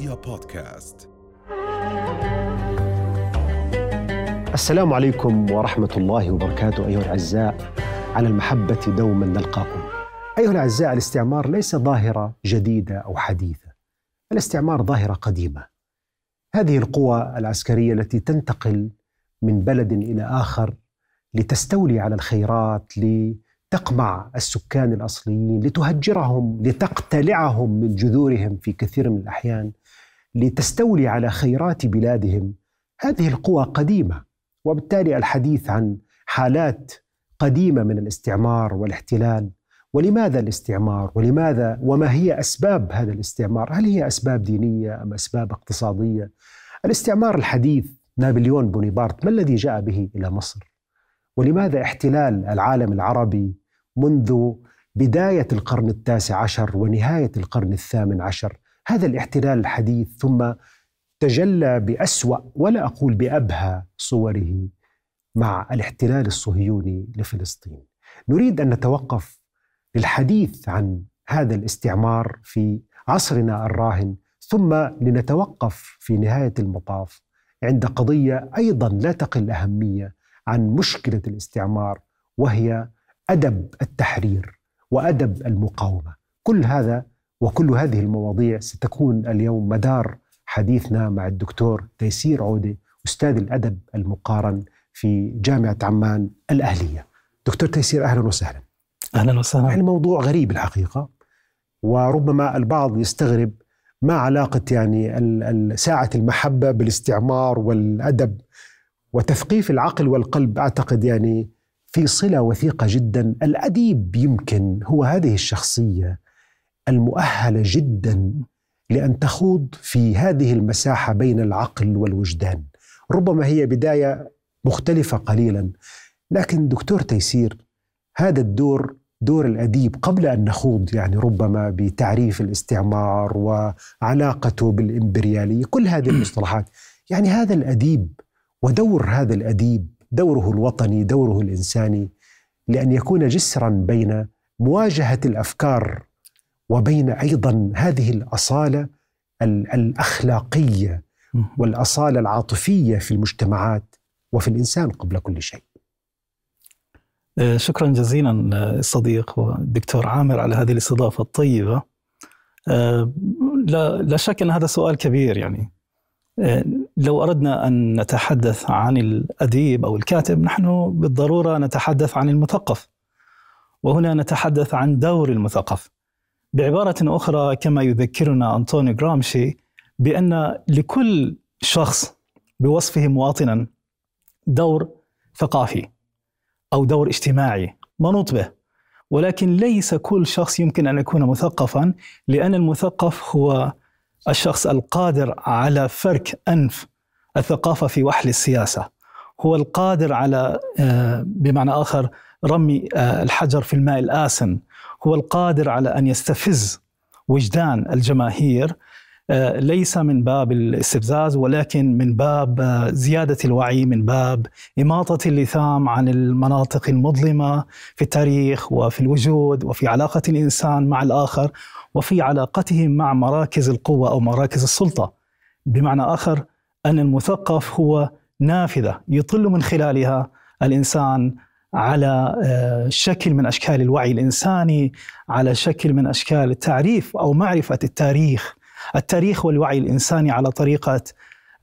رؤيا بودكاست. السلام عليكم ورحمة الله وبركاته أيها الأعزاء على المحبة دوما نلقاكم. أيها الأعزاء الاستعمار ليس ظاهرة جديدة أو حديثة الاستعمار ظاهرة قديمة. هذه القوى العسكرية التي تنتقل من بلد إلى آخر لتستولي على الخيرات لتقمع السكان الأصليين لتهجرهم لتقتلعهم من جذورهم في كثير من الأحيان. لتستولي على خيرات بلادهم. هذه القوى قديمة وبالتالي الحديث عن حالات قديمة من الاستعمار والاحتلال. ولماذا الاستعمار؟ ولماذا؟ وما هي أسباب هذا الاستعمار؟ هل هي أسباب دينية أم أسباب اقتصادية؟ الاستعمار الحديث نابليون بونيبارت ما الذي جاء به إلى مصر؟ ولماذا احتلال العالم العربي منذ بداية القرن التاسع عشر ونهاية القرن الثامن عشر هذا الاحتلال الحديث ثم تجلى بأسوأ ولا أقول بأبهى صوره مع الاحتلال الصهيوني لفلسطين. نريد أن نتوقف للحديث عن هذا الاستعمار في عصرنا الراهن ثم لنتوقف في نهاية المطاف عند قضية أيضا لا تقل أهمية عن مشكلة الاستعمار وهي أدب التحرير وأدب المقاومة. كل هذا وكل هذه المواضيع ستكون اليوم مدار حديثنا مع الدكتور تيسير عودة أستاذ الأدب المقارن في جامعة عمان الأهلية. دكتور تيسير أهلا وسهلا. أهلا وسهلا. الموضوع غريب الحقيقة وربما البعض يستغرب ما علاقة يعني ساعة المحبة بالاستعمار والأدب وتثقيف العقل والقلب. أعتقد يعني في صلة وثيقة جدا. الأديب يمكن هو هذه الشخصية المؤهلة جدا لأن تخوض في هذه المساحة بين العقل والوجدان. ربما هي بداية مختلفة قليلا. لكن دكتور تيسير هذا الدور دور الأديب قبل أن نخوض يعني ربما بتعريف الاستعمار وعلاقته بالإمبريالية كل هذه المصطلحات. يعني هذا الأديب ودور هذا الأديب دوره الوطني دوره الإنساني لأن يكون جسرا بين مواجهة الأفكار وبين أيضا هذه الأصالة الأخلاقية والأصالة العاطفية في المجتمعات وفي الإنسان قبل كل شيء. آه، شكرا جزيلا آه، الصديق والدكتور عامر على هذه الاستضافة الطيبة. آه، لا, لا شك أن هذا سؤال كبير يعني لو أردنا أن نتحدث عن الأديب أو الكاتب نحن بالضرورة نتحدث عن المثقف. وهنا نتحدث عن دور المثقف. بعبارة أخرى كما يذكرنا أنطونيو جرامشي بأن لكل شخص بوصفه مواطنا دور ثقافي أو دور اجتماعي منوط به ولكن ليس كل شخص يمكن أن يكون مثقفا لأن المثقف هو الشخص القادر على فرك أنف الثقافة في وحل السياسة. هو القادر على آه، بمعنى آخر رمي آه، الحجر في الماء الآسن. هو القادر على أن يستفز وجدان الجماهير آه، ليس من باب الاستفزاز ولكن من باب آه، زيادة الوعي من باب إماطة اللثام عن المناطق المظلمة في التاريخ وفي الوجود وفي علاقة الإنسان مع الآخر وفي علاقته مع مراكز القوة أو مراكز السلطة. بمعنى آخر أن المثقف هو نافذة يطل من خلالها الإنسان على آه، شكل من أشكال الوعي الإنساني، على شكل من أشكال التعريف أو معرفة التاريخ، التاريخ والوعي الإنساني على طريقة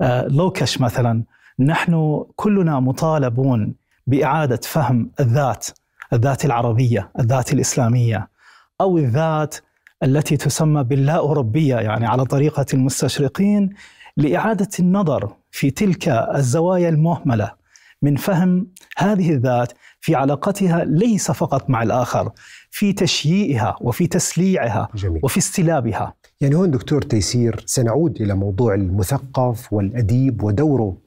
آه، لوكش مثلا، نحن كلنا مطالبون بإعادة فهم الذات، الذات العربية، الذات الإسلامية أو الذات التي تسمى باللا أوروبية يعني على طريقة المستشرقين لإعادة النظر في تلك الزوايا المهملة. من فهم هذه الذات في علاقتها ليس فقط مع الآخر في تشييئها وفي تسليعها جميل. وفي استلابها. يعني هون دكتور تيسير سنعود إلى موضوع المثقف والأديب ودوره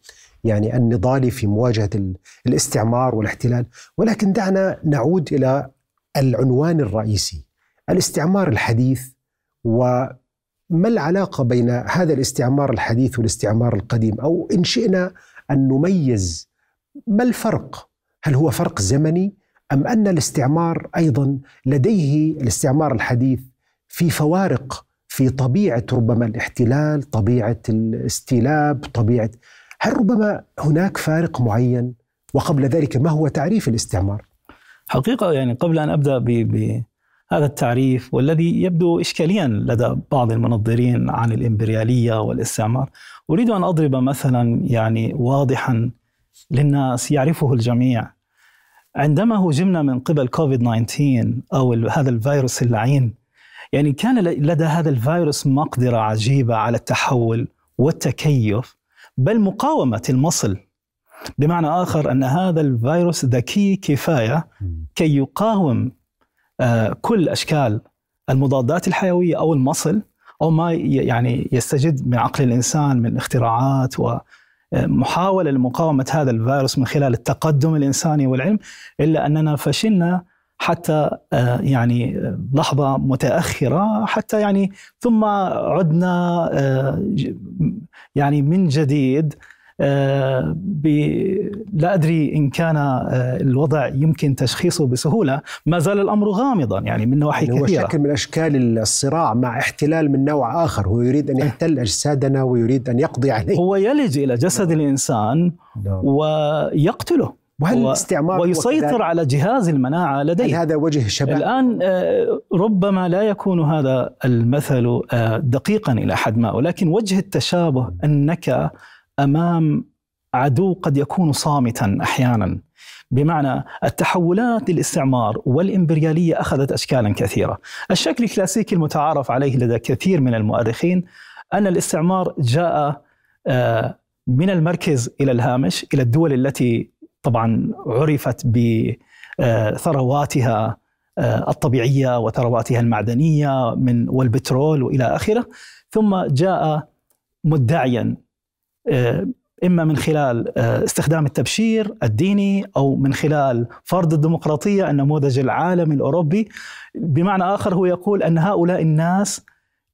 يعني النضالي في مواجهة الاستعمار والاحتلال. ولكن دعنا نعود إلى العنوان الرئيسي الاستعمار الحديث وما العلاقة بين هذا الاستعمار الحديث والاستعمار القديم؟ أو إن شئنا أن نميز ما الفرق هل هو فرق زمني أم أن الاستعمار أيضا لديه الاستعمار الحديث في فوارق في طبيعة ربما الاحتلال، طبيعة الاستيلاب، طبيعه هل ربما هناك فارق معين وقبل ذلك ما هو تعريف الاستعمار؟ حقيقة يعني قبل أن أبدأ بهذا التعريف والذي يبدو اشكاليا لدى بعض المنظرين عن الإمبريالية والاستعمار، أريد أن أضرب مثلا يعني واضحا للناس يعرفه الجميع. عندما هجمنا من قبل كوفيد 19 أو هذا الفيروس اللعين يعني كان لدى هذا الفيروس مقدرة عجيبة على التحول والتكيف بل مقاومة المصل. بمعنى آخر أن هذا الفيروس ذكي كفاية كي يقاوم آه، كل أشكال المضادات الحيوية أو المصل أو ما يعني يستجد من عقل الإنسان من اختراعات ومحاوله لمقاومة هذا الفيروس من خلال التقدم الإنساني والعلم إلا أننا فشلنا حتى آه، يعني لحظة متأخرة حتى يعني ثم عدنا آه، يعني من جديد آه، لا أدري إن كان الوضع يمكن تشخيصه بسهولة. ما زال الأمر غامضا يعني من نواحي يعني كثيرة. هو شكل من أشكال الصراع مع احتلال من نوع آخر. هو يريد أن يحتل أجسادنا ويريد أن يقضي عليه. هو يلج إلى جسد الإنسان نعم. ويقتله. وهل الاستعمار ويسيطر على جهاز المناعة لديه. هل هذا وجه شبه؟ الآن آه، ربما لا يكون هذا المثل آه، دقيقا إلى حد ما ولكن وجه التشابه أنك أمام عدو قد يكون صامتا أحيانا. بمعنى التحولات للاستعمار والإمبريالية أخذت أشكالا كثيرة. الشكل الكلاسيكي المتعارف عليه لدى كثير من المؤرخين أن الاستعمار جاء آه، من المركز إلى الهامش إلى الدول التي طبعا عرفت بثرواتها آه، الطبيعية وثرواتها المعدنية من والبترول وإلى آخره. ثم جاء مدعيا آه، إما من خلال آه، استخدام التبشير الديني أو من خلال فرض الديمقراطية النموذج العالمي الأوروبي. بمعنى آخر هو يقول أن هؤلاء الناس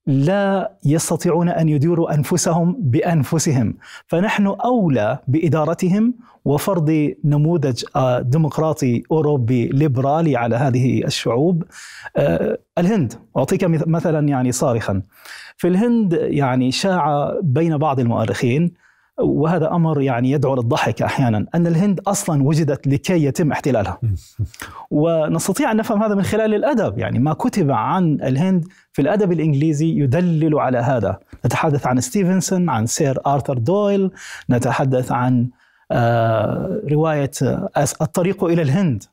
لا يستطيعون أن يديروا أنفسهم بأنفسهم. فنحن أولى بإدارتهم وفرض نموذج آه، ديمقراطي أوروبي ليبرالي على هذه الشعوب. آه، الهند أعطيك مثلا يعني صارخا. في الهند يعني شاع بين بعض المؤرخين. وهذا أمر يعني يدعو للضحك أحيانا أن الهند أصلا وجدت لكي يتم احتلالها. ونستطيع أن نفهم هذا من خلال الأدب، يعني ما كتب عن الهند في الأدب الإنجليزي يدلل على هذا، نتحدث عن ستيفنسون، عن سير آرثر دويل، نتحدث عن آه، رواية الطريق إلى الهند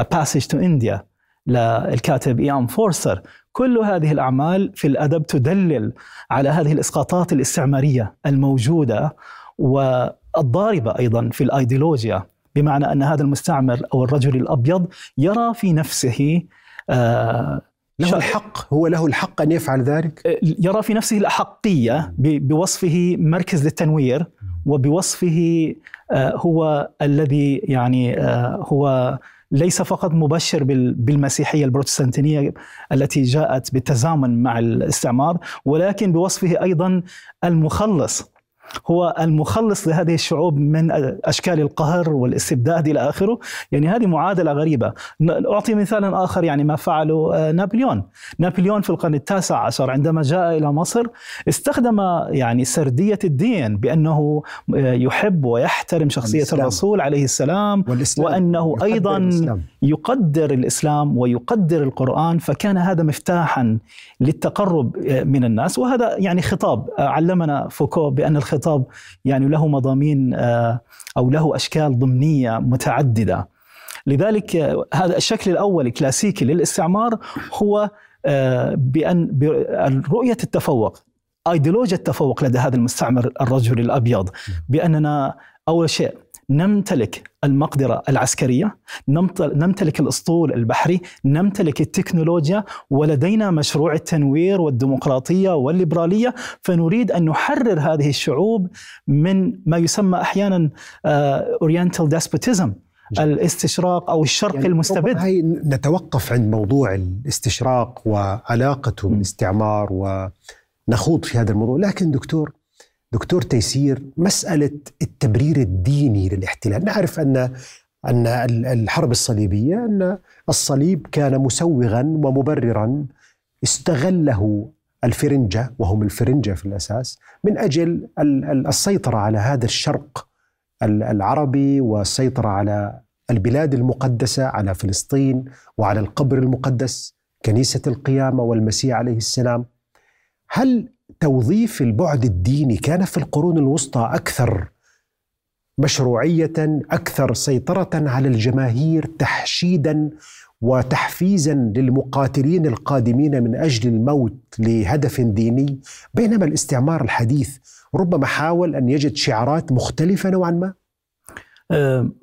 A Passage to India للكاتب إي إم فورستر. كل هذه الأعمال في الأدب تدلل على هذه الإسقاطات الاستعمارية الموجودة والضاربة أيضا في الأيديولوجيا بمعنى أن هذا المستعمر أو الرجل الأبيض يرى في نفسه آه له الحق هو له الحق أن يفعل ذلك؟ آه، يرى في نفسه الأحقية بوصفه مركز للتنوير وبوصفه آه هو الذي يعني هو ليس فقط مبشر بالمسيحية البروتستانتينية التي جاءت بالتزامن مع الاستعمار ولكن بوصفه أيضا المخلص هو المخلص لهذه الشعوب من أشكال القهر والاستبداد إلى آخره، يعني هذه معادلة غريبة، أعطي مثالا آخر يعني ما فعله آه، نابليون، نابليون في القرن التاسع عشر عندما جاء إلى مصر استخدم يعني سردية الدين بأنه آه، يحب ويحترم شخصية الإسلام. الرسول عليه السلام والإسلام. وأنه أيضا الإسلام. يقدر الإسلام ويقدر القرآن فكان هذا مفتاحا للتقرب آه، من الناس وهذا يعني خطاب علمنا فوكو بأن الخطاب الخطاب يعني له مضامين آه، أو له أشكال ضمنية متعددة. لذلك آه، هذا الشكل الأول الكلاسيكي للاستعمار هو آه، بأن رؤية التفوق ايديولوجيا التفوق لدى هذا المستعمر الرجل الأبيض. بأننا أول شيء نمتلك المقدرة العسكرية نمتلك الأسطول البحري نمتلك التكنولوجيا ولدينا مشروع التنوير والديمقراطية والليبرالية فنريد أن نحرر هذه الشعوب من ما يسمى أحيانا Oriental despotism الاستشراق أو الشرق يعني المستبد. هي نتوقف عند موضوع الاستشراق وعلاقته بالاستعمار ونخوض في هذا الموضوع. لكن دكتور دكتور تيسير مسألة التبرير الديني للاحتلال. نعرف أن أن الحرب الصليبية أن الصليب كان مسوغا ومبررا استغله الفرنجة وهم الفرنجة في الأساس من أجل السيطرة على هذا الشرق العربي والسيطرة على البلاد المقدسة على فلسطين وعلى القبر المقدس كنيسة القيامة والمسيح عليه السلام. هل توظيف البعد الديني كان في القرون الوسطى أكثر مشروعية أكثر سيطرة على الجماهير تحشيدا وتحفيزا للمقاتلين القادمين من أجل الموت لهدف ديني. بينما الاستعمار الحديث ربما حاول أن يجد شعارات مختلفة نوعا ما.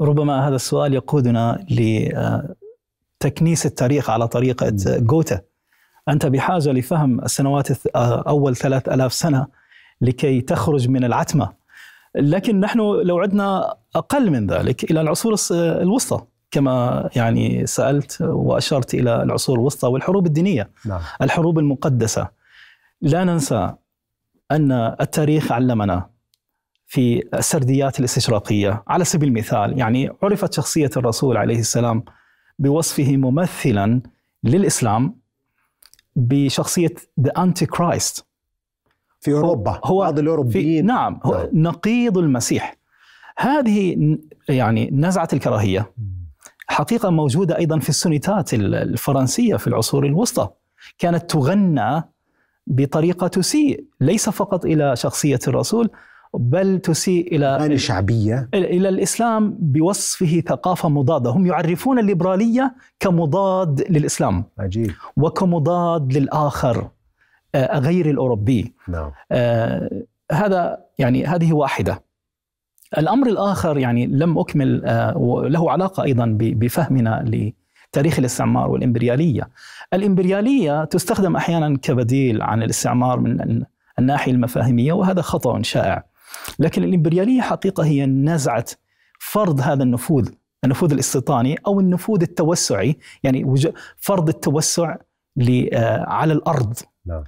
ربما هذا السؤال يقودنا لتكنيس التاريخ على طريقة جوتا. أنت بحاجة لفهم السنوات أه، أول ثلاث ألاف سنة لكي تخرج من العتمة. لكن نحن لو عدنا أقل من ذلك إلى العصور الوسطى كما يعني سألت وأشرت إلى العصور الوسطى والحروب الدينية. نعم. الحروب المقدسة. لا ننسى أن التاريخ علمنا في السرديات الاستشراقية. على سبيل المثال يعني عرفت شخصية الرسول عليه السلام بوصفه ممثلا للإسلام بشخصية the Antichrist في أوروبا هو بعض الأوروبيين. نعم هو نعم. نقيض المسيح. هذه يعني نزعة الكراهية. حقيقة موجودة أيضا في السونيتات الفرنسية في العصور الوسطى. كانت تغنى بطريقة تسيء ليس فقط إلى شخصية الرسول بل تسيء إلى شعبية إلى الإسلام بوصفه ثقافة مضادة هم يعرفون الليبرالية كمضاد للإسلام عجيب وكمضاد للآخر آه، غير الأوروبي نعم. آه هذا يعني هذه واحدة الأمر الآخر يعني لم أكمل آه، وله علاقة أيضا بفهمنا لتاريخ الاستعمار والإمبريالية. الإمبريالية تستخدم أحيانا كبديل عن الاستعمار من الناحية المفاهيمية وهذا خطأ شائع. لكن الإمبريالية حقيقة هي نزعه فرض هذا النفوذ النفوذ الاستيطاني أو النفوذ التوسعي يعني فرض التوسع آه، على الأرض نعم.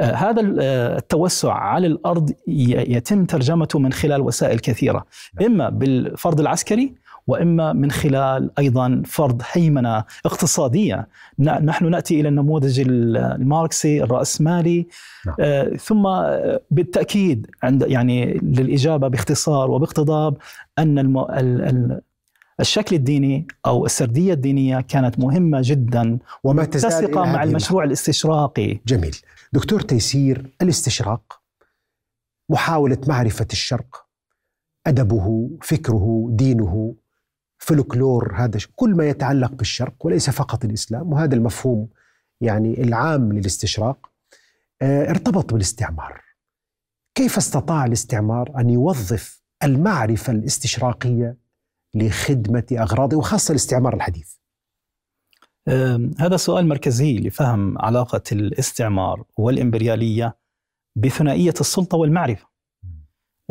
آه، هذا آه، التوسع على الأرض يتم ترجمته من خلال وسائل كثيرة نعم. إما بالفرض العسكري وإما من خلال أيضا فرض هيمنة اقتصادية. نحن نأتي إلى النموذج الماركسي الراسمالي نعم. آه ثم بالتأكيد عند يعني للإجابة باختصار وباقتضاب أن الم... ال... ال... الشكل الديني أو السردية الدينية كانت مهمة جدا ومتسقة مع المشروع الاستشراقي. جميل. دكتور تيسير الاستشراق محاولة معرفة الشرق أدبه فكره دينه فلكلور هذا كل ما يتعلق بالشرق وليس فقط الإسلام وهذا المفهوم يعني العام للاستشراق آه، ارتبط بالاستعمار. كيف استطاع الاستعمار أن يوظف المعرفة الاستشراقية لخدمة أغراضه وخاصة الاستعمار الحديث؟ هذا سؤال مركزي لفهم علاقة الاستعمار والإمبريالية بثنائية السلطة والمعرفة.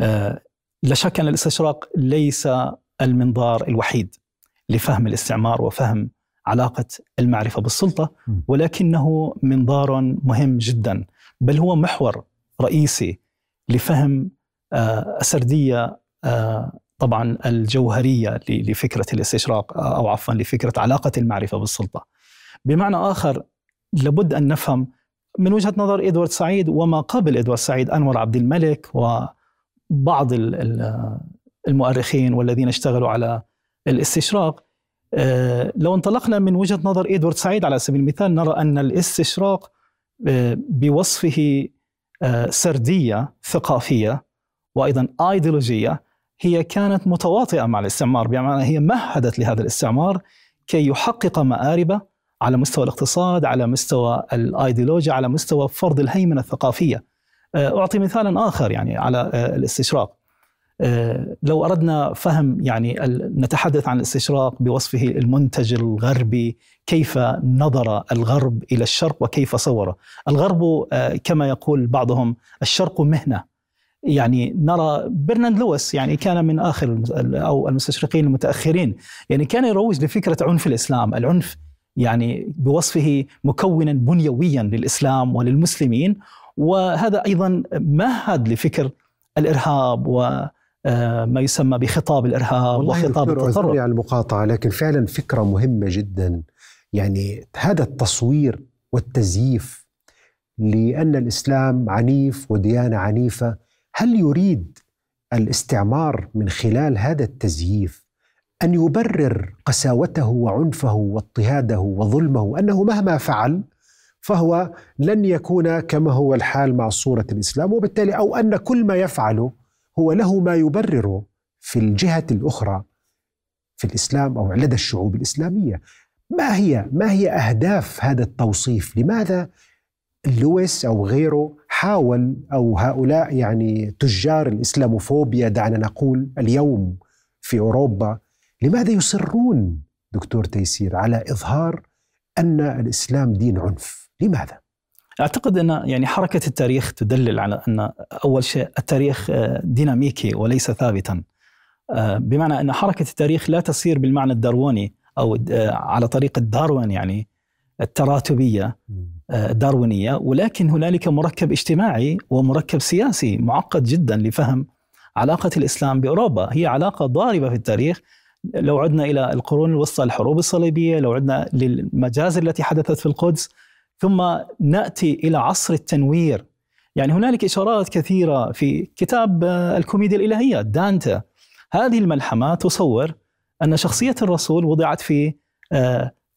أه، لا شك أن الاستشراق ليس المنظار الوحيد لفهم الاستعمار وفهم علاقة المعرفة بالسلطة ولكنه منظار مهم جدا بل هو محور رئيسي لفهم أه، السردية أه، طبعا الجوهرية لفكرة الاستشراق أو عفوا لفكرة علاقة المعرفة بالسلطة. بمعنى آخر لابد أن نفهم من وجهة نظر إدوارد سعيد وما قبل إدوارد سعيد أنور عبد الملك وبعض المؤرخين والذين اشتغلوا على الاستشراق آه، لو انطلقنا من وجهة نظر إدوارد سعيد على سبيل المثال نرى أن الاستشراق آه، بوصفه آه، سردية ثقافية وأيضا آيديولوجية هي كانت متواطئة مع الاستعمار بمعنى هي مهدت لهذا الاستعمار كي يحقق مآربة على مستوى الاقتصاد، على مستوى الآيديولوجيا، على مستوى فرض الهيمنة الثقافية. آه، أعطي مثالا آخر يعني على الاستشراق. آه، لو أردنا فهم يعني نتحدث عن الاستشراق بوصفه المنتج الغربي كيف نظر الغرب إلى الشرق وكيف صوره. الغرب كما يقول بعضهم الشرق مهنة. يعني نرى برناند لويس يعني كان من آخر أو المستشرقين المتأخرين. يعني كان يروج لفكرة عنف الإسلام، العنف يعني بوصفه مكونا بنيويا للإسلام وللمسلمين. وهذا أيضا مهد لفكر الإرهاب و آه، ما يسمى بخطاب الإرهاب وخطاب التطرف على المقاطعة لكن فعلا فكرة مهمة جدا. يعني هذا التصوير والتزييف لأن الإسلام عنيف وديانة عنيفة هل يريد الاستعمار من خلال هذا التزييف أن يبرر قساوته وعنفه واضطهاده وظلمه؟ أنه مهما فعل فهو لن يكون كما هو الحال مع صورة الإسلام وبالتالي أو أن كل ما يفعله هو له ما يبرره في الجهة الأخرى في الإسلام أو لدى الشعوب الإسلامية. ما هي ما هي أهداف هذا التوصيف؟ لماذا لويس أو غيره حاول أو هؤلاء يعني تجار الإسلاموفوبيا دعنا نقول اليوم في أوروبا لماذا يصرون دكتور تيسير على إظهار أن الإسلام دين عنف؟ لماذا؟ أعتقد أن يعني حركة التاريخ تدلل على أن أول شيء التاريخ ديناميكي وليس ثابتا. بمعنى أن حركة التاريخ لا تسير بالمعنى الدارويني أو على طريقه داروين يعني التراتبية الداروينية. ولكن هنالك مركب اجتماعي ومركب سياسي معقد جدا لفهم علاقة الإسلام بأوروبا، هي علاقة ضاربة في التاريخ. لو عدنا إلى القرون الوسطى الحروب الصليبية، لو عدنا للمجازر التي حدثت في القدس ثم نأتي إلى عصر التنوير. يعني هنالك إشارات كثيرة في كتاب الكوميديا الإلهية دانتي. هذه الملحمة تصور أن شخصية الرسول وضعت في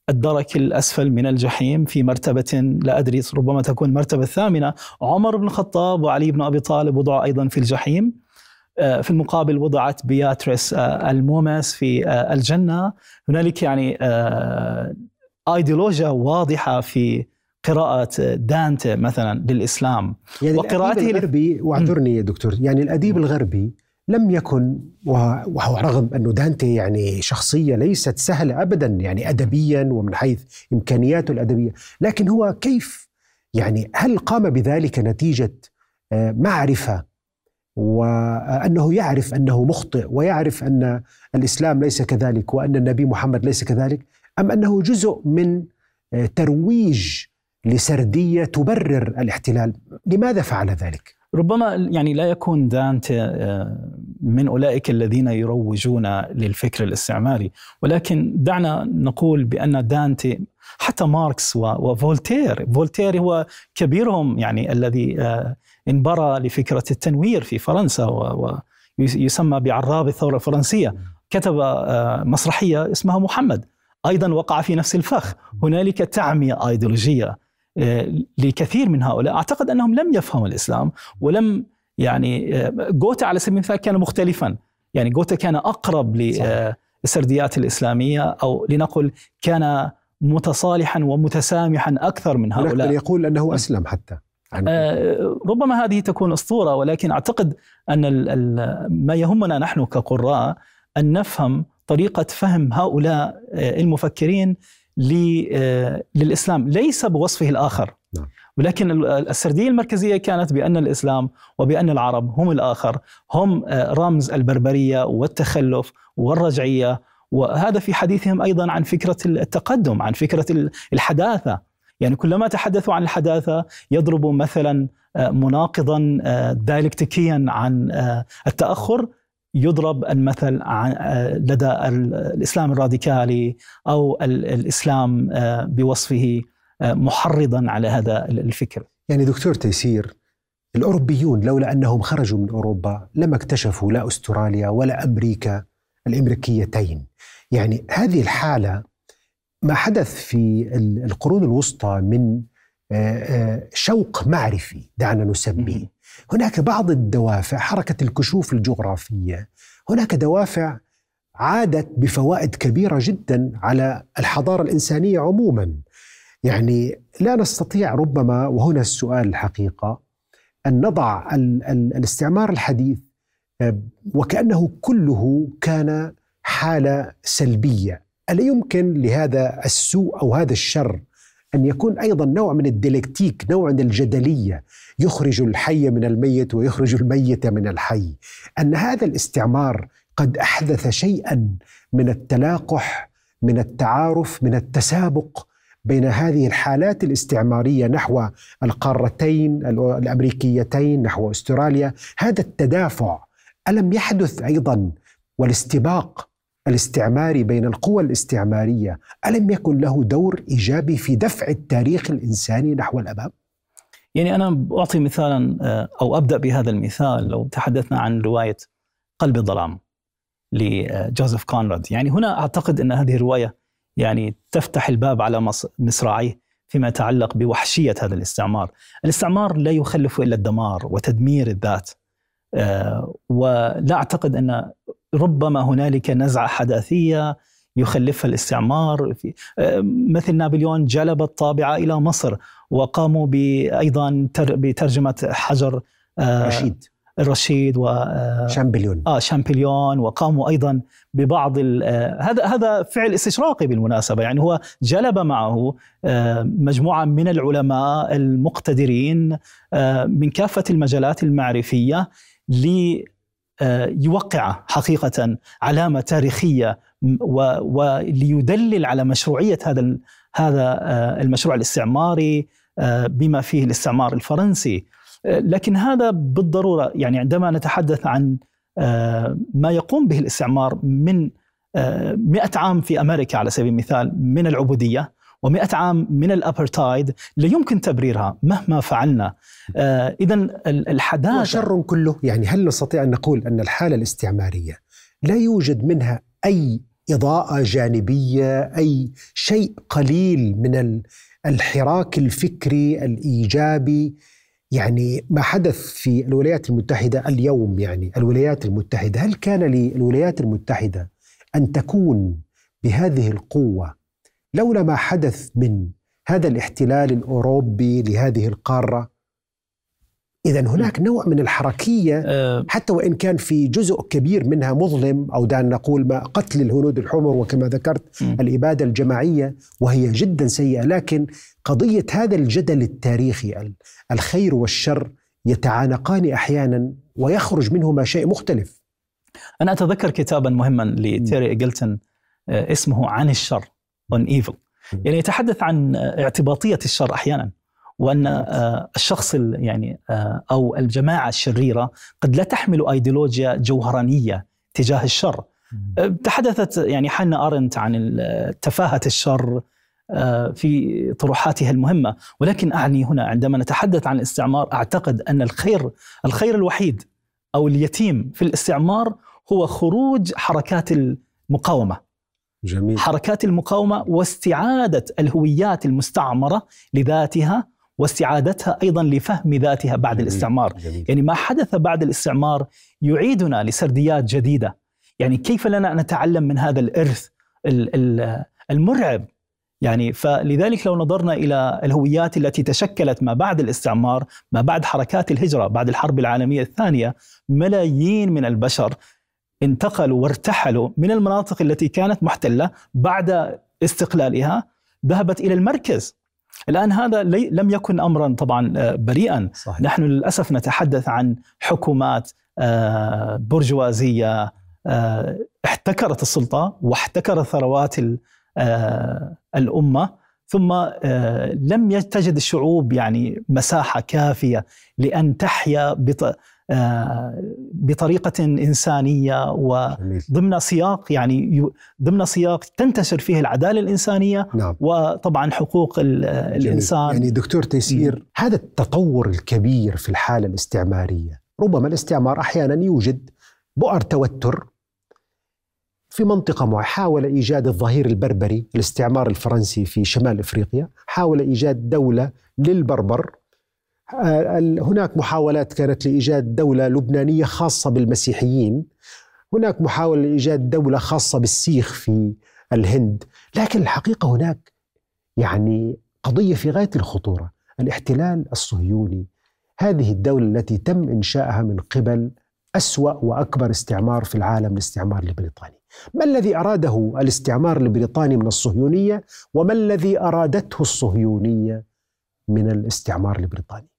الدرك الأسفل من الجحيم في مرتبة لا أدري ربما تكون المرتبه الثامنة عمر بن الخطاب وعلي بن أبي طالب وضعوا أيضا في الجحيم. في المقابل وضعت بياتريس المومس في الجنة. هنالك يعني آيديولوجيا واضحة في قراءة دانتي مثلا للإسلام يعني وقراءته الغربي واعذرني يا دكتور. يعني الأديب الغربي لم يكن وهو رغم أنه دانتي يعني شخصية ليست سهلة أبدا يعني أدبيا ومن حيث إمكانياته الأدبية لكن هو كيف؟ يعني هل قام بذلك نتيجة معرفة؟ وأنه يعرف أنه مخطئ ويعرف أن الإسلام ليس كذلك وأن النبي محمد ليس كذلك أم أنه جزء من ترويج لسردية تبرر الاحتلال، لماذا فعل ذلك؟ ربما يعني لا يكون دانتي من أولئك الذين يروجون للفكر الاستعماري، ولكن دعنا نقول بأن دانتي حتى ماركس وفولتير، فولتير هو كبيرهم يعني الذي انبرى لفكرة التنوير في فرنسا ويسمى بعراب الثورة الفرنسية، كتب مسرحية اسمها محمد، أيضا وقع في نفس الفخ، هنالك تعمية أيديولوجية. لكثير من هؤلاء. أعتقد أنهم لم يفهموا الإسلام ولم يعني جوتا على سبيل المثال كان مختلفا. يعني جوتا كان أقرب للسرديات الإسلامية أو لنقل كان متصالحا ومتسامحا أكثر من هؤلاء. من يقول أنه أسلم حتى. ربما هذه تكون أسطورة ولكن أعتقد أن ما يهمنا نحن كقراء أن نفهم طريقة فهم هؤلاء المفكرين للإسلام ليس بوصفه الآخر. نعم. ولكن السردية المركزية كانت بأن الإسلام وبأن العرب هم الآخر هم رمز البربرية والتخلف والرجعية. وهذا في حديثهم أيضا عن فكرة التقدم عن فكرة الحداثة. يعني كلما تحدثوا عن الحداثة يضربوا مثلا مناقضا دايلكتيكيا عن التأخر. يضرب المثل لدى الإسلام الراديكالي أو الإسلام بوصفه محرضا على هذا الفكر. يعني دكتور تيسير الأوروبيون لولا أنهم خرجوا من أوروبا لما اكتشفوا لا أستراليا ولا أمريكا الأمريكيتين. يعني هذه الحالة ما حدث في القرون الوسطى من شوق معرفي دعنا نسميه هناك بعض الدوافع حركة الكشوف الجغرافية. هناك دوافع عادت بفوائد كبيرة جدا على الحضارة الإنسانية عموما. يعني لا نستطيع ربما وهنا السؤال الحقيقة أن نضع ال ال الاستعمار الحديث وكأنه كله كان حالة سلبية. ألا يمكن لهذا السوء أو هذا الشر أن يكون أيضا نوع من الديلكتيك نوع من الجدلية؟ يخرج الحي من الميت ويخرج الميت من الحي. أن هذا الاستعمار قد أحدث شيئا من التلاقح من التعارف من التسابق بين هذه الحالات الاستعمارية نحو القارتين الأمريكيتين نحو أستراليا. هذا التدافع ألم يحدث أيضا؟ والاستباق الاستعماري بين القوى الاستعمارية ألم يكن له دور إيجابي في دفع التاريخ الإنساني نحو الأمام؟ يعني أنا أعطي مثالا آه، أو أبدأ بهذا المثال لو تحدثنا عن رواية قلب الظلام لجوزيف كونراد. يعني هنا أعتقد أن هذه الرواية يعني تفتح الباب على مصراعيه فيما يتعلق بوحشية هذا الاستعمار. الاستعمار لا يخلف إلا الدمار وتدمير الذات آه، ولا أعتقد أن ربما هنالك نزعة حداثية يخلفها الاستعمار في آه، مثل نابليون جلب الطابعه إلى مصر وقاموا أيضا بترجمة حجر آه، رشيد. الرشيد و شامبليون. آه شامبليون. وقاموا أيضا ببعض هذا هذا فعل استشراقي بالمناسبة. يعني هو جلب معه مجموعة من العلماء المقتدرين من كافة المجالات المعرفية ليوقع آه، حقيقة علامة تاريخية وليدلل على مشروعية هذا هذا آه، المشروع الاستعماري آه، بما فيه الاستعمار الفرنسي. لكن هذا بالضرورة يعني عندما نتحدث عن ما يقوم به الاستعمار من مئة عام في أمريكا على سبيل المثال من العبودية ومئة عام من الأبرتايد لا يمكن تبريرها مهما فعلنا. آه إذا الحداثة وشر كله. يعني هل نستطيع أن نقول أن الحالة الاستعمارية لا يوجد منها أي إضاءة جانبية أي شيء قليل من الحراك الفكري الإيجابي؟ يعني ما حدث في الولايات المتحدة اليوم يعني الولايات المتحدة هل كان للولايات المتحدة أن تكون بهذه القوة لولا ما حدث من هذا الاحتلال الأوروبي لهذه القارة اذا هناك نوع من الحركية أه. حتى وإن كان في جزء كبير منها مظلم أو دعنا نقول ما قتل الهنود الحمر وكما ذكرت الإبادة الجماعية وهي جدا سيئة. لكن قضية هذا الجدل التاريخي الخير والشر يتعانقان أحيانا ويخرج منهما شيء مختلف. أنا أتذكر كتابا مهما لتيري إيجلتون آه، اسمه عن الشر. On evil. يعني يتحدث عن اعتباطية الشر أحيانا وأن آه، الشخص يعني آه، أو الجماعة الشريرة قد لا تحمل أيديولوجيا جوهرانية تجاه الشر. تحدثت يعني حنا أرنت عن تفاهة الشر آه، في طروحاتها المهمة. ولكن أعني هنا عندما نتحدث عن الاستعمار أعتقد أن الخير الخير الوحيد أو اليتيم في الاستعمار هو خروج حركات المقاومة. جميل. حركات المقاومة واستعادة الهويات المستعمرة لذاتها واستعادتها أيضا لفهم ذاتها بعد جميل. الاستعمار جميل. يعني ما حدث بعد الاستعمار يعيدنا لسرديات جديدة يعني كيف لنا أن نتعلم من هذا الإرث المرعب يعني فلذلك لو نظرنا إلى الهويات التي تشكلت ما بعد الاستعمار، ما بعد حركات الهجرة بعد الحرب العالمية الثانية، ملايين من البشر انتقلوا وارتحلوا من المناطق التي كانت محتلة بعد استقلالها ذهبت إلى المركز. الآن هذا لم يكن امرا طبعا آه، بريئا. صحيح. نحن للأسف نتحدث عن حكومات آه، برجوازية آه، احتكرت السلطة واحتكرت ثروات الأمة. ثم لم تجد الشعوب يعني مساحة كافية لأن تحيا بطريقة إنسانية وضمن سياق يعني ضمن سياق تنتشر فيه العدالة الإنسانية نعم. وطبعا حقوق الإنسان. يعني دكتور تيسير م. هذا التطور الكبير في الحالة الاستعمارية ربما الاستعمار أحيانا يوجد بؤر توتر في منطقة معينة. حاول إيجاد الظهير البربري الاستعمار الفرنسي في شمال إفريقيا حاول إيجاد دولة للبربر. هناك محاولات كانت لإيجاد دولة لبنانية خاصة بالمسيحيين. هناك محاولة لإيجاد دولة خاصة بالسيخ في الهند. لكن الحقيقة هناك يعني قضية في غاية الخطورة الاحتلال الصهيوني. هذه الدولة التي تم انشائها من قبل أسوأ وأكبر استعمار في العالم الاستعمار البريطاني ما الذي أراده الاستعمار البريطاني من الصهيونية؟ وما الذي أرادته الصهيونية من الاستعمار البريطاني آه،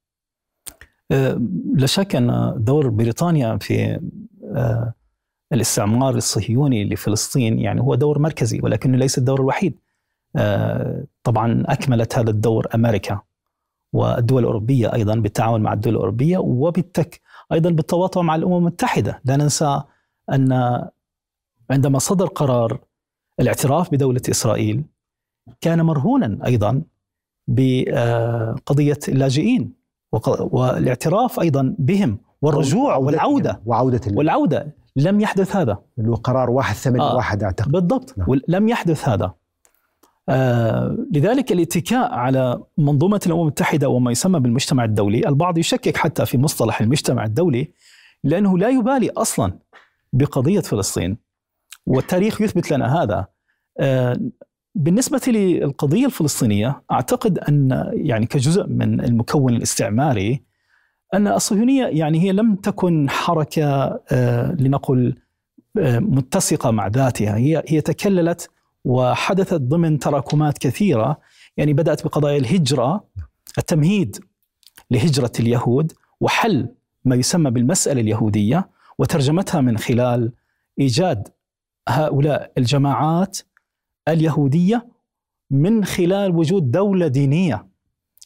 لا شك أن دور بريطانيا في آه، الاستعمار الصهيوني لفلسطين يعني هو دور مركزي ولكنه ليس الدور الوحيد. آه، طبعا أكملت هذا الدور أمريكا والدول الأوروبية أيضا بالتعاون مع الدول الأوروبية وبالتك أيضا بالتواطؤ مع الأمم المتحدة، لا ننسى أن عندما صدر قرار الاعتراف بدولة إسرائيل كان مرهونا أيضا بقضيه اللاجئين والاعتراف أيضا بهم والرجوع والعودة. وعوده والعودة. لم يحدث هذا. اللي هو قرار 181 آه. أعتقد. بالضبط. نعم. لم يحدث هذا. آه لذلك الاتكاء على منظومة الأمم المتحدة وما يسمى بالمجتمع الدولي، البعض يشكك حتى في مصطلح المجتمع الدولي لأنه لا يبالي أصلا بقضية فلسطين. والتاريخ يثبت لنا هذا. آه بالنسبة للقضية الفلسطينية أعتقد أن يعني كجزء من المكون الاستعماري أن الصهيونية يعني هي لم تكن حركة آه لنقل آه متسقة مع ذاتها، هي هي تكللت وحدثت ضمن تراكمات كثيرة. يعني بدأت بقضايا الهجرة التمهيد لهجرة اليهود وحل ما يسمى بالمسألة اليهودية وترجمتها من خلال إيجاد هؤلاء الجماعات اليهودية من خلال وجود دولة دينية.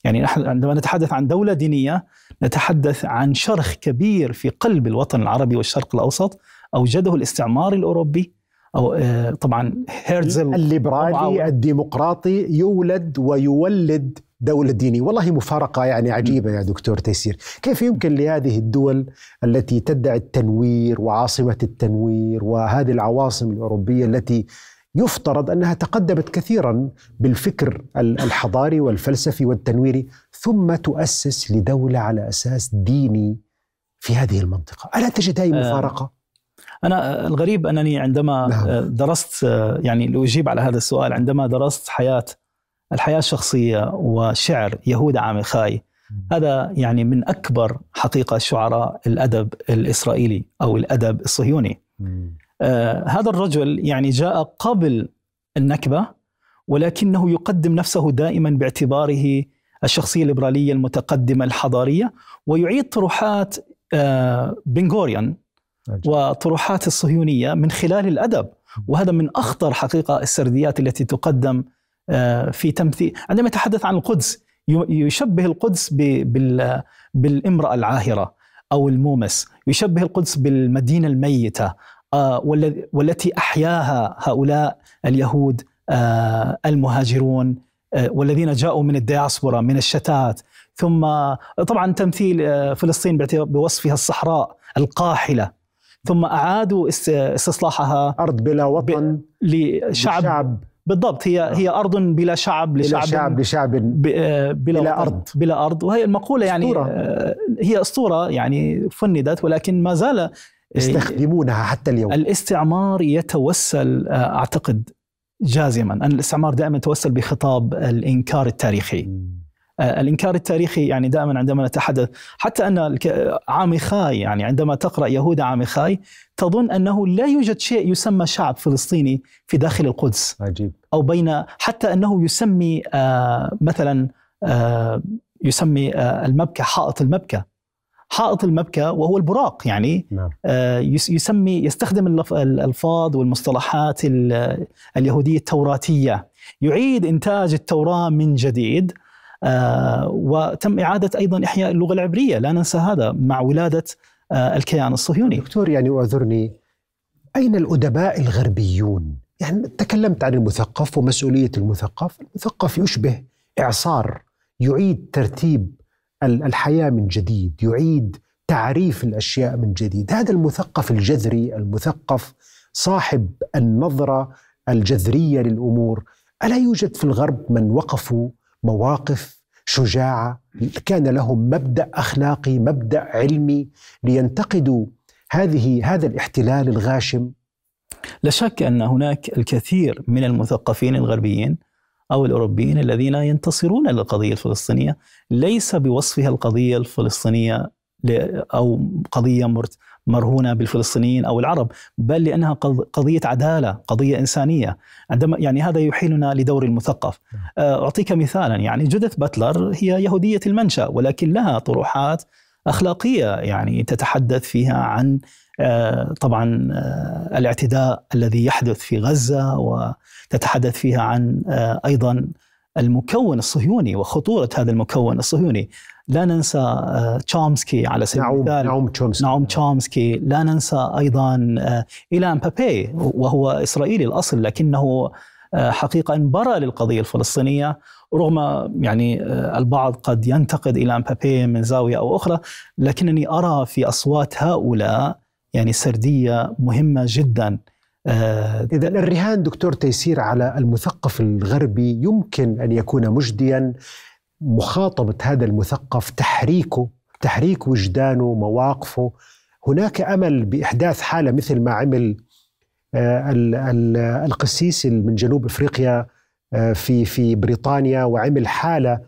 يعني نحن عندما نتحدث عن دولة دينية نتحدث عن شرخ كبير في قلب الوطن العربي والشرق الأوسط أوجده الاستعمار الأوروبي أو آه، طبعا هيرتزل الليبرالي الديمقراطي يولد ويولد دولة دينية. والله مفارقة يعني عجيبة يا دكتور تيسير. كيف يمكن لهذه الدول التي تدعي التنوير وعاصمة التنوير وهذه العواصم الأوروبية التي يفترض أنها تقدمت كثيرا بالفكر الحضاري والفلسفي والتنويري ثم تؤسس لدولة على أساس ديني في هذه المنطقة ألا تجد هذه آه، مفارقة؟ أنا الغريب أنني عندما نعم. درست يعني لأجيب على هذا السؤال عندما درست حياة الحياة الشخصية وشعر يهودا عامخاي هذا يعني من أكبر حقيقة شعراء الأدب الإسرائيلي أو الأدب الصهيوني. آه هذا الرجل يعني جاء قبل النكبة ولكنه يقدم نفسه دائما باعتباره الشخصية الليبرالية المتقدمة الحضارية ويعيد طروحات آه بنغوريان وطروحات الصهيونية من خلال الأدب. وهذا من أخطر حقيقة السرديات التي تقدم آه، في تمثيل. عندما يتحدث عن القدس يشبه القدس بالامرأة العاهرة أو المومس يشبه القدس بالمدينة الميتة والتي أحياها هؤلاء اليهود آه، المهاجرون والذين جاءوا من الدياسبورا من الشتات. ثم طبعا تمثيل فلسطين بوصفها الصحراء القاحلة. ثم أعادوا استصلاحها أرض بلا وطن لشعب شعب. بالضبط هي هي أرض بلا شعب لشعب بلا شعب لشعب بلا, بلا أرض بلا أرض. وهي المقولة يعني أسطورة. آه، هي أسطورة يعني فندت ولكن ما زال آه، يستخدمونها حتى اليوم. الاستعمار يتوسل آه، أعتقد جازما أن الاستعمار دائما يتوسل بخطاب الإنكار التاريخي. آه، الإنكار التاريخي يعني دائما عندما نتحدث حتى أن عامخاي يعني عندما تقرأ يهودا عامخاي تظن أنه لا يوجد شيء يسمى شعب فلسطيني في داخل القدس. عجيب. أو بين حتى أنه يسمي آه، مثلا يسمي المبكى حائط المبكى. حائط المبكى وهو البراق يعني نعم. يسمي يستخدم الألفاظ والمصطلحات اليهودية التوراتية. يعيد إنتاج التوراه من جديد آه، وتم إعادة أيضا إحياء اللغة العبرية. لا ننسى هذا مع ولادة آه، الكيان الصهيوني. دكتور يعني أعذرني. أين الأدباء الغربيون؟ يعني تكلمت عن المثقف ومسؤولية المثقف. المثقف يشبه إعصار يعيد ترتيب الحياة من جديد يعيد تعريف الأشياء من جديد. هذا المثقف الجذري المثقف صاحب النظرة الجذرية للأمور. ألا يوجد في الغرب من وقفوا مواقف شجاعة؟ كان لهم مبدأ أخلاقي مبدأ علمي لينتقدوا هذه هذا الاحتلال الغاشم؟ لا شك أن هناك الكثير من المثقفين الغربيين أو الأوروبيين الذين ينتصرون للقضيه الفلسطينية. ليس بوصفها القضية الفلسطينية أو قضية مرهونة بالفلسطينيين أو العرب بل لأنها قضية عدالة قضية إنسانية. عندما يعني هذا يحيلنا لدور المثقف. آه، أعطيك مثالا يعني جوديث باتلر هي يهودية المنشأ ولكن لها طروحات أخلاقية يعني تتحدث فيها عن طبعا آه، الاعتداء الذي يحدث في غزة وتتحدث فيها عن أيضا المكون الصهيوني وخطورة هذا المكون الصهيوني. لا ننسى آه، تشومسكي على سبيل نعم، المثال. نعم تشومسكي نعم تشومسكي لا ننسى أيضا آه، إيلان بابي وهو إسرائيلي الأصل لكنه آه، حقيقة انبرى للقضية الفلسطينية رغم يعني آه، البعض قد ينتقد إلى مبابي من زاوية أو أخرى لكنني أرى في أصوات هؤلاء يعني سردية مهمة جدا. آه، إذا الرهان دكتور تيسير على المثقف الغربي يمكن أن يكون مجديا. مخاطبة هذا المثقف تحريكه تحريك وجدانه مواقفه. هناك أمل بإحداث حالة مثل ما عمل آه، القسيس من جنوب إفريقيا آه، في في بريطانيا وعمل حالة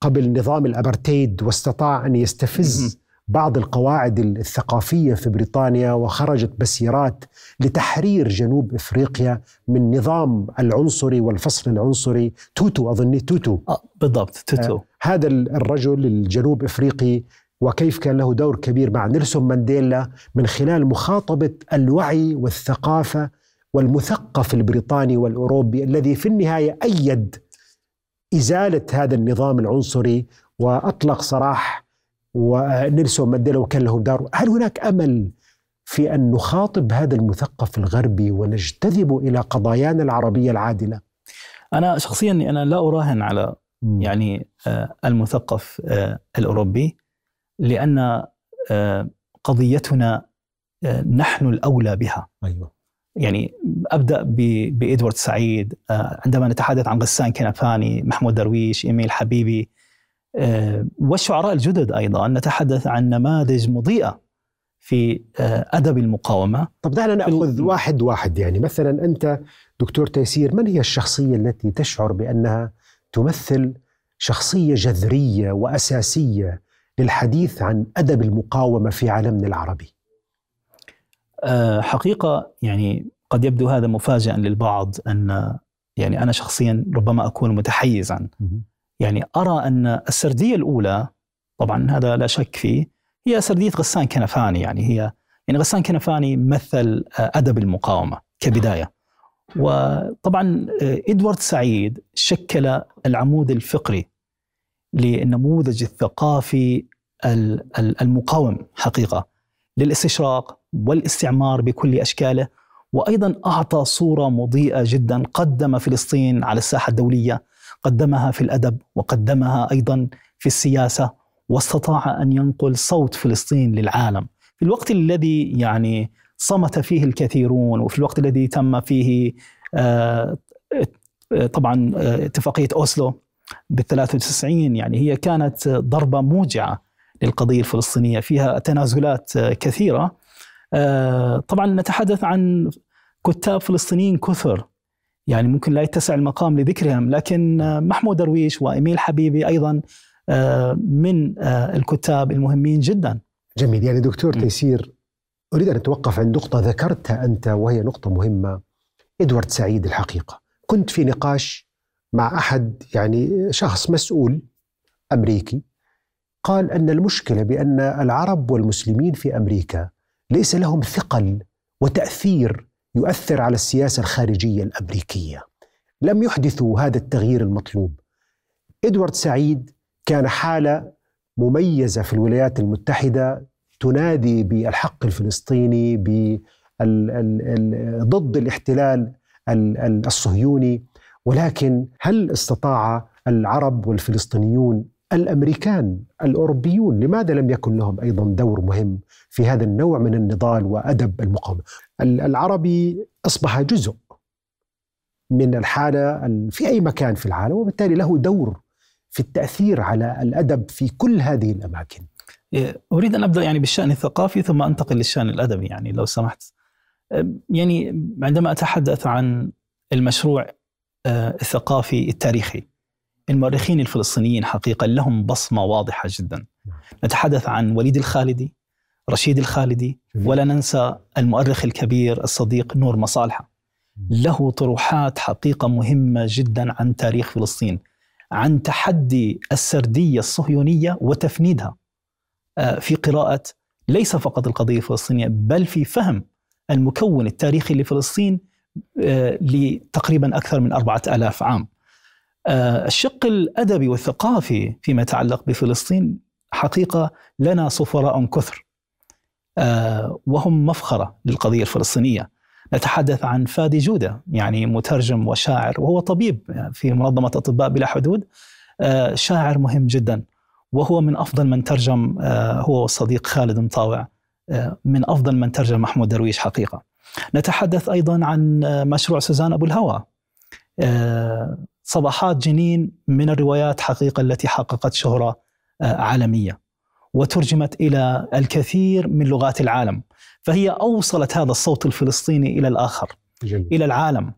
قبل نظام الأبرتيد واستطاع أن يستفز بعض القواعد الثقافية في بريطانيا وخرجت بسيرات لتحرير جنوب إفريقيا من نظام العنصري والفصل العنصري. توتو أظني توتو. آه بالضبط توتو. آه هذا الرجل الجنوب إفريقي وكيف كان له دور كبير مع نيلسون مانديلا من خلال مخاطبة الوعي والثقافة والمثقف البريطاني والأوروبي الذي في النهاية أيد إزالة هذا النظام العنصري وأطلق سراح ونيلسون مانديلا وكان له دور هل هناك أمل في أن نخاطب هذا المثقف الغربي ونجتذب إلى قضايانا العربية العادلة؟ أنا شخصيا أنا لا أراهن على يعني آه، المثقف آه، الأوروبي لأن آه، قضيتنا نحن الأولى بها. أيوه. يعني أبدأ بإدوارد سعيد عندما نتحدث عن غسان كنفاني محمود درويش إيميل حبيبي والشعراء الجدد أيضا نتحدث عن نماذج مضيئة في أدب المقاومة. طب دعنا نأخذ واحد واحد يعني مثلا أنت دكتور تيسير من هي الشخصية التي تشعر بأنها تمثل شخصية جذرية وأساسية للحديث عن أدب المقاومة في عالمنا العربي؟ أه، حقيقة يعني قد يبدو هذا مفاجئا للبعض أن يعني أنا شخصيا ربما أكون متحيزا. يعني أرى أن السردية الأولى طبعا هذا لا شك فيه هي سردية غسان كنفاني يعني هي يعني غسان كنفاني مثل أدب المقاومة كبداية. وطبعا آه، إدوارد سعيد شكل العمود الفقري للنموذج الثقافي المقاوم حقيقة للاستشراق والاستعمار بكل أشكاله وأيضا أعطى صورة مضيئة جدا قدم فلسطين على الساحة الدولية قدمها في الأدب وقدمها أيضا في السياسة واستطاع أن ينقل صوت فلسطين للعالم. في الوقت الذي يعني صمت فيه الكثيرون وفي الوقت الذي تم فيه آه، طبعا آه، اتفاقية أوسلو بال 93 يعني هي كانت ضربة موجعة للقضية الفلسطينية. فيها تنازلات كثيرة. آه، طبعا نتحدث عن كتاب فلسطينيين كثر. يعني ممكن لا يتسع المقام لذكرهم. لكن محمود درويش وإيميل حبيبي أيضا من الكتاب المهمين جدا. جميل. يعني دكتور تيسير أريد أن أتوقف عند نقطة ذكرتها أنت وهي نقطة مهمة. إدوارد سعيد الحقيقة. كنت في نقاش مع أحد يعني شخص مسؤول أمريكي. قال أن المشكلة بأن العرب والمسلمين في أمريكا ليس لهم ثقل وتأثير يؤثر على السياسة الخارجية الأمريكية. لم يحدثوا هذا التغيير المطلوب. إدوارد سعيد كان حالة مميزة في الولايات المتحدة تنادي بالحق الفلسطيني ضد الاحتلال الصهيوني. ولكن هل استطاع العرب والفلسطينيون الأمريكان الأوروبيون لماذا لم يكن لهم أيضا دور مهم في هذا النوع من النضال وأدب المقاومة؟ العربي أصبح جزء من الحالة في أي مكان في العالم وبالتالي له دور في التأثير على الأدب في كل هذه الأماكن. إيه، أريد أن أبدأ يعني بالشأن الثقافي ثم أنتقل للشأن الأدبي يعني لو سمحت. يعني عندما أتحدث عن المشروع آه، الثقافي التاريخي المؤرخين الفلسطينيين حقيقة لهم بصمة واضحة جدا. نتحدث عن وليد الخالدي رشيد الخالدي ولا ننسى المؤرخ الكبير الصديق نور مصالحة. له طروحات حقيقة مهمة جدا عن تاريخ فلسطين عن تحدي السردية الصهيونية وتفنيدها آه، في قراءة ليس فقط القضية الفلسطينية بل في فهم المكون التاريخي لفلسطين آه، لتقريبا أكثر من أربعة ألاف عام. الشق الأدبي والثقافي فيما يتعلق بفلسطين حقيقة لنا سفراء كثر آه، وهم مفخرة للقضية الفلسطينية. نتحدث عن فادي جودة يعني مترجم وشاعر وهو طبيب في منظمة أطباء بلا حدود آه، شاعر مهم جدا وهو من أفضل من ترجم آه، هو والصديق خالد مطاوع آه، من أفضل من ترجم محمود درويش حقيقة. نتحدث أيضا عن مشروع سوزان أبو الهوى صباحات جنين من الروايات حقيقة التي حققت شهرة عالمية. وترجمت إلى الكثير من لغات العالم. فهي أوصلت هذا الصوت الفلسطيني إلى الآخر جميل. إلى العالم.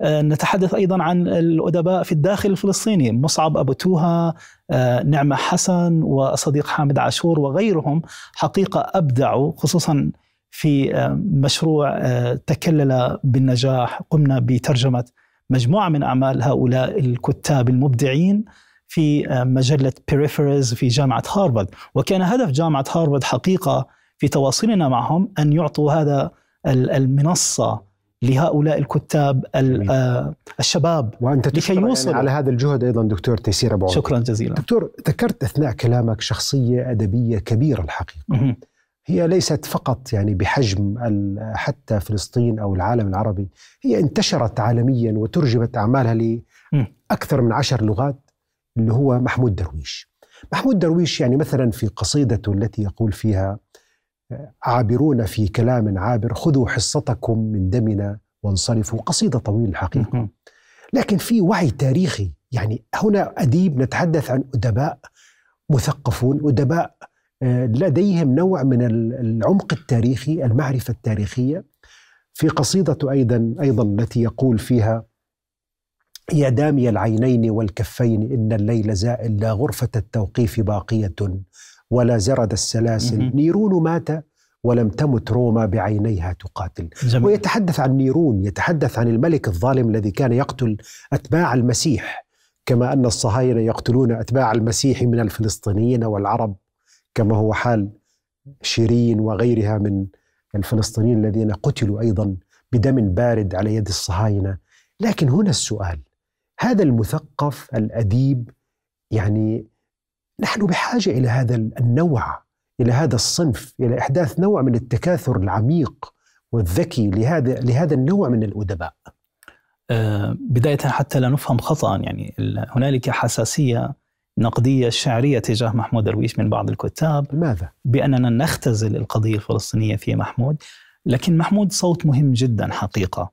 آه نتحدث أيضا عن الأدباء في الداخل الفلسطيني مصعب أبو توها آه نعمة حسن وصديق حامد عاشور وغيرهم. حقيقة أبدعوا خصوصا في آه مشروع آه، تكلل بالنجاح قمنا بترجمة مجموعة من أعمال هؤلاء الكتاب المبدعين في آه، مجلة بيريفرز في جامعة هارفارد. وكان هدف جامعة هارفارد حقيقة في تواصلنا معهم أن يعطوا هذا المنصة لهؤلاء الكتاب آه، الشباب وأنت لكي يوصل يعني على هذا الجهد أيضا دكتور تيسير أبو شكرا جزيلا. دكتور ذكرت أثناء كلامك شخصية أدبية كبيرة الحقيقة. هي ليست فقط يعني بحجم حتى فلسطين أو العالم العربي هي انتشرت عالميا وترجمت أعمالها لاكثر من عشر لغات اللي هو محمود درويش. محمود درويش يعني مثلا في قصيدته التي يقول فيها عابرون في كلام عابر خذوا حصتكم من دمنا وانصرفوا. قصيدة طويلة الحقيقة. لكن في وعي تاريخي يعني هنا أديب نتحدث عن أدباء مثقفون أدباء آه، لديهم نوع من العمق التاريخي المعرفة التاريخية. في قصيدة أيضا أيضا التي يقول فيها يا دامي العينين والكفين إن الليل زائل لا غرفة التوقيف باقية ولا زرد السلاسل. نيرون مات ولم تمت روما بعينيها تقاتل. جميل. ويتحدث عن نيرون يتحدث عن الملك الظالم الذي كان يقتل أتباع المسيح. كما أن الصهاينة يقتلون أتباع المسيح من الفلسطينيين والعرب. كما هو حال شيرين وغيرها من الفلسطينيين الذين قتلوا أيضا بدم بارد على يد الصهاينة لكن هنا السؤال هذا المثقف الأديب يعني نحن بحاجة إلى هذا النوع إلى هذا الصنف إلى إحداث نوع من التكاثر العميق والذكي لهذا لهذا النوع من الأدباء. آه، بداية حتى لا نفهم خطأ يعني هنالك حساسية نقدية شعرية تجاه محمود درويش من بعض الكتاب لماذا؟ بأننا نختزل القضية الفلسطينية في محمود لكن محمود صوت مهم جدا حقيقة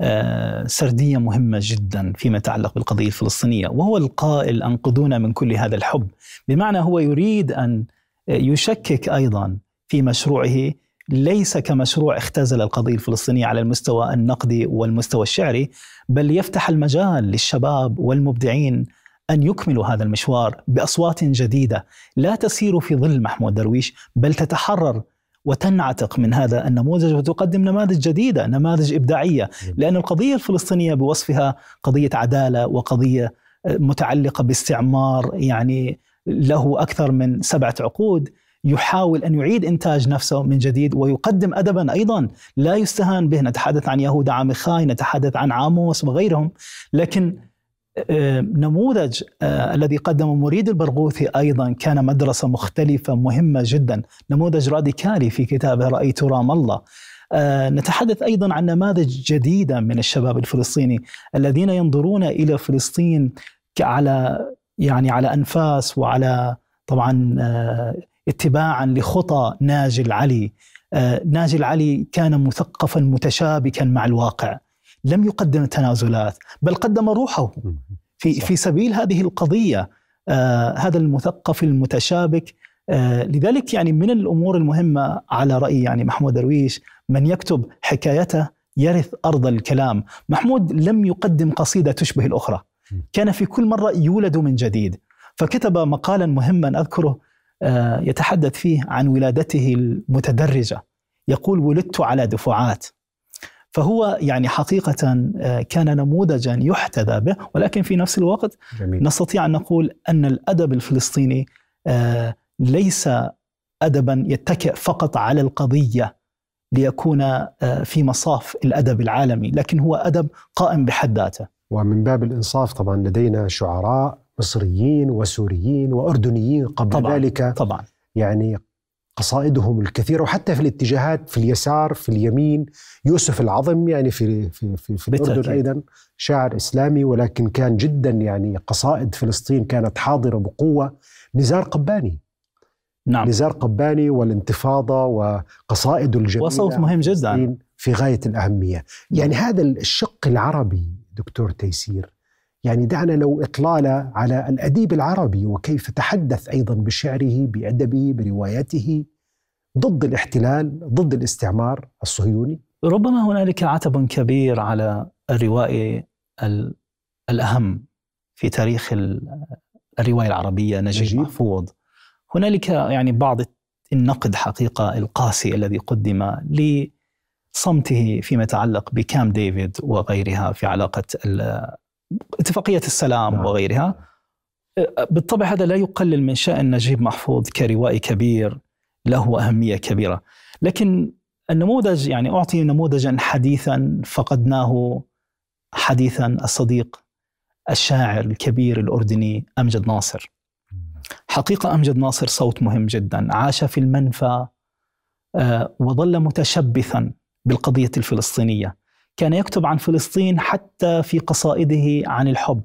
آه، سردية مهمة جدا فيما يتعلق بالقضية الفلسطينية وهو القائل أنقذونا من كل هذا الحب بمعنى هو يريد أن يشكك أيضا في مشروعه ليس كمشروع اختزل القضية الفلسطينية على المستوى النقدي والمستوى الشعري بل يفتح المجال للشباب والمبدعين أن يكملوا هذا المشوار بأصوات جديدة لا تسير في ظل محمود درويش بل تتحرر وتنعتق من هذا النموذج وتقدم نماذج جديدة، نماذج إبداعية، لأن القضية الفلسطينية بوصفها قضية عدالة وقضية متعلقة باستعمار يعني له أكثر من سبعة عقود يحاول أن يعيد إنتاج نفسه من جديد ويقدم ادبا أيضا. لا يستهان به، نتحدث عن يهوذا عامخاي، نتحدث عن عاموس وغيرهم، لكن آه، نموذج آه، الذي قدمه مريد البرغوثي أيضا كان مدرسة مختلفة مهمة جدا، نموذج راديكالي في كتابه رأيت رام الله. آه، نتحدث أيضا عن نماذج جديدة من الشباب الفلسطيني الذين ينظرون إلى فلسطين على يعني على أنفاس وعلى طبعا اتباعا لخطى ناجي العلي. ناجي العلي كان مثقفا متشابكا مع الواقع. لم يقدم تنازلات بل قدم روحه في صح. في سبيل هذه القضية آه هذا المثقف المتشابك آه لذلك يعني من الأمور المهمة على رأي يعني محمود درويش من يكتب حكايته يرث أرض الكلام، محمود لم يقدم قصيدة تشبه الأخرى. كان في كل مرة يولد من جديد، فكتب مقالا مهما أذكره آه يتحدث فيه عن ولادته المتدرجة. يقول ولدت على دفعات فهو يعني حقيقة آه، كان نموذجا يحتذى به ولكن في نفس الوقت جميل. نستطيع أن نقول أن الأدب الفلسطيني آه، ليس أدبا يتكئ فقط على القضية ليكون آه، في مصاف الأدب العالمي لكن هو أدب قائم بحد ذاته. ومن باب الإنصاف طبعا لدينا شعراء مصريين وسوريين وأردنيين قبل طبعًا ذلك. طبعا. يعني قصائدهم الكثيرة وحتى في الاتجاهات في اليسار في اليمين يوسف العظم يعني في في في, في الأردن أيضا شاعر إسلامي ولكن كان جدا يعني قصائد فلسطين كانت حاضرة بقوة. نزار قباني. نعم. نزار قباني والانتفاضة وقصائده الجميلة وصوت مهم جدا. في غاية الأهمية. يعني هذا الشق العربي دكتور تيسير يعني دعنا لو إطلالة على الأديب العربي وكيف تحدث أيضا بشعره بأدبه بروايته ضد الاحتلال ضد الاستعمار الصهيوني. ربما هنالك عتب كبير على الروائي الأهم في تاريخ الرواية العربية نجيب, نجيب. محفوظ. هنالك يعني بعض النقد حقيقة القاسي الذي قدم لصمته فيما يتعلق بكام ديفيد وغيرها في علاقة اتفاقية السلام نعم. وغيرها. بالطبع هذا لا يقلل من شأن نجيب محفوظ كروائي كبير له أهمية كبيرة. لكن النموذج يعني أعطي نموذجا حديثا فقدناه حديثا الصديق الشاعر الكبير الأردني أمجد ناصر. حقيقة أمجد ناصر صوت مهم جدا عاش في المنفى آه، وظل متشبثا بالقضية الفلسطينية. كان يكتب عن فلسطين حتى في قصائده عن الحب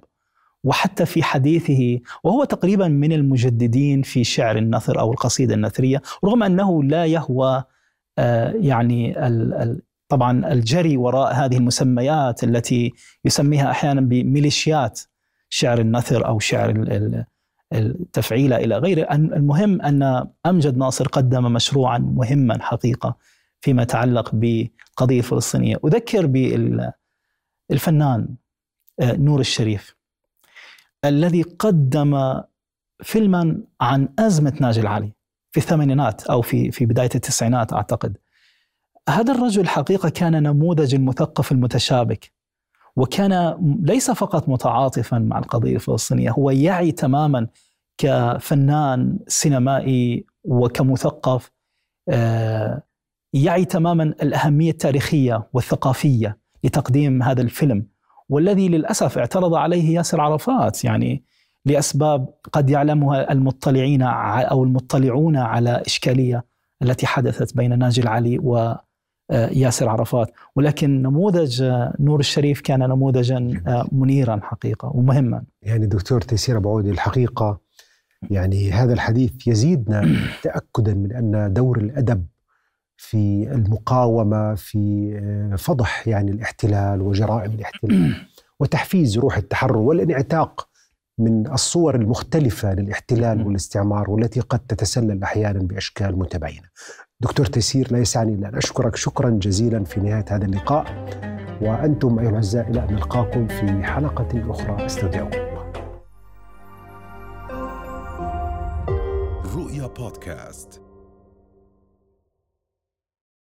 وحتى في حديثه وهو تقريبا من المجددين في شعر النثر أو القصيدة النثرية رغم أنه لا يهوى آه، يعني طبعا الجري وراء هذه المسميات التي يسميها أحيانا بميليشيات شعر النثر أو شعر التفعيله إلى غيره. المهم أن أمجد ناصر قدم مشروعا مهما حقيقة. فيما يتعلق بالقضية الفلسطينيه أذكر بالفنان آه، نور الشريف الذي قدم فيلما عن أزمة ناجي العلي في الثمانينات أو في في بداية التسعينات أعتقد. هذا الرجل حقيقة كان نموذج المثقف المتشابك وكان ليس فقط متعاطفا مع القضية الفلسطينية هو يعي تماما كفنان سينمائي وكمثقف آه، يعي تماما الأهمية التاريخية والثقافية لتقديم هذا الفيلم والذي للأسف اعترض عليه ياسر عرفات يعني لأسباب قد يعلمها المطلعين أو المطلعون على إشكالية التي حدثت بين ناجي العلي و ياسر عرفات. ولكن نموذج نور الشريف كان نموذجا منيرا حقيقة ومهما. يعني دكتور تيسير أبو عودي الحقيقة يعني هذا الحديث يزيدنا تاكدا من أن دور الأدب في المقاومة في آه، فضح يعني الاحتلال وجرائم الاحتلال وتحفيز روح التحرر والانعتاق من الصور المختلفة للاحتلال والاستعمار والتي قد تتسلل أحيانا بأشكال متباينة. دكتور تيسير لا يسعني إلا أن أشكرك. شكرا جزيلا في نهاية هذا اللقاء. وأنتم أيها الاعزاء إلى أن نلقاكم في حلقة أخرى. استودعكم الله. رؤيا بودكاست.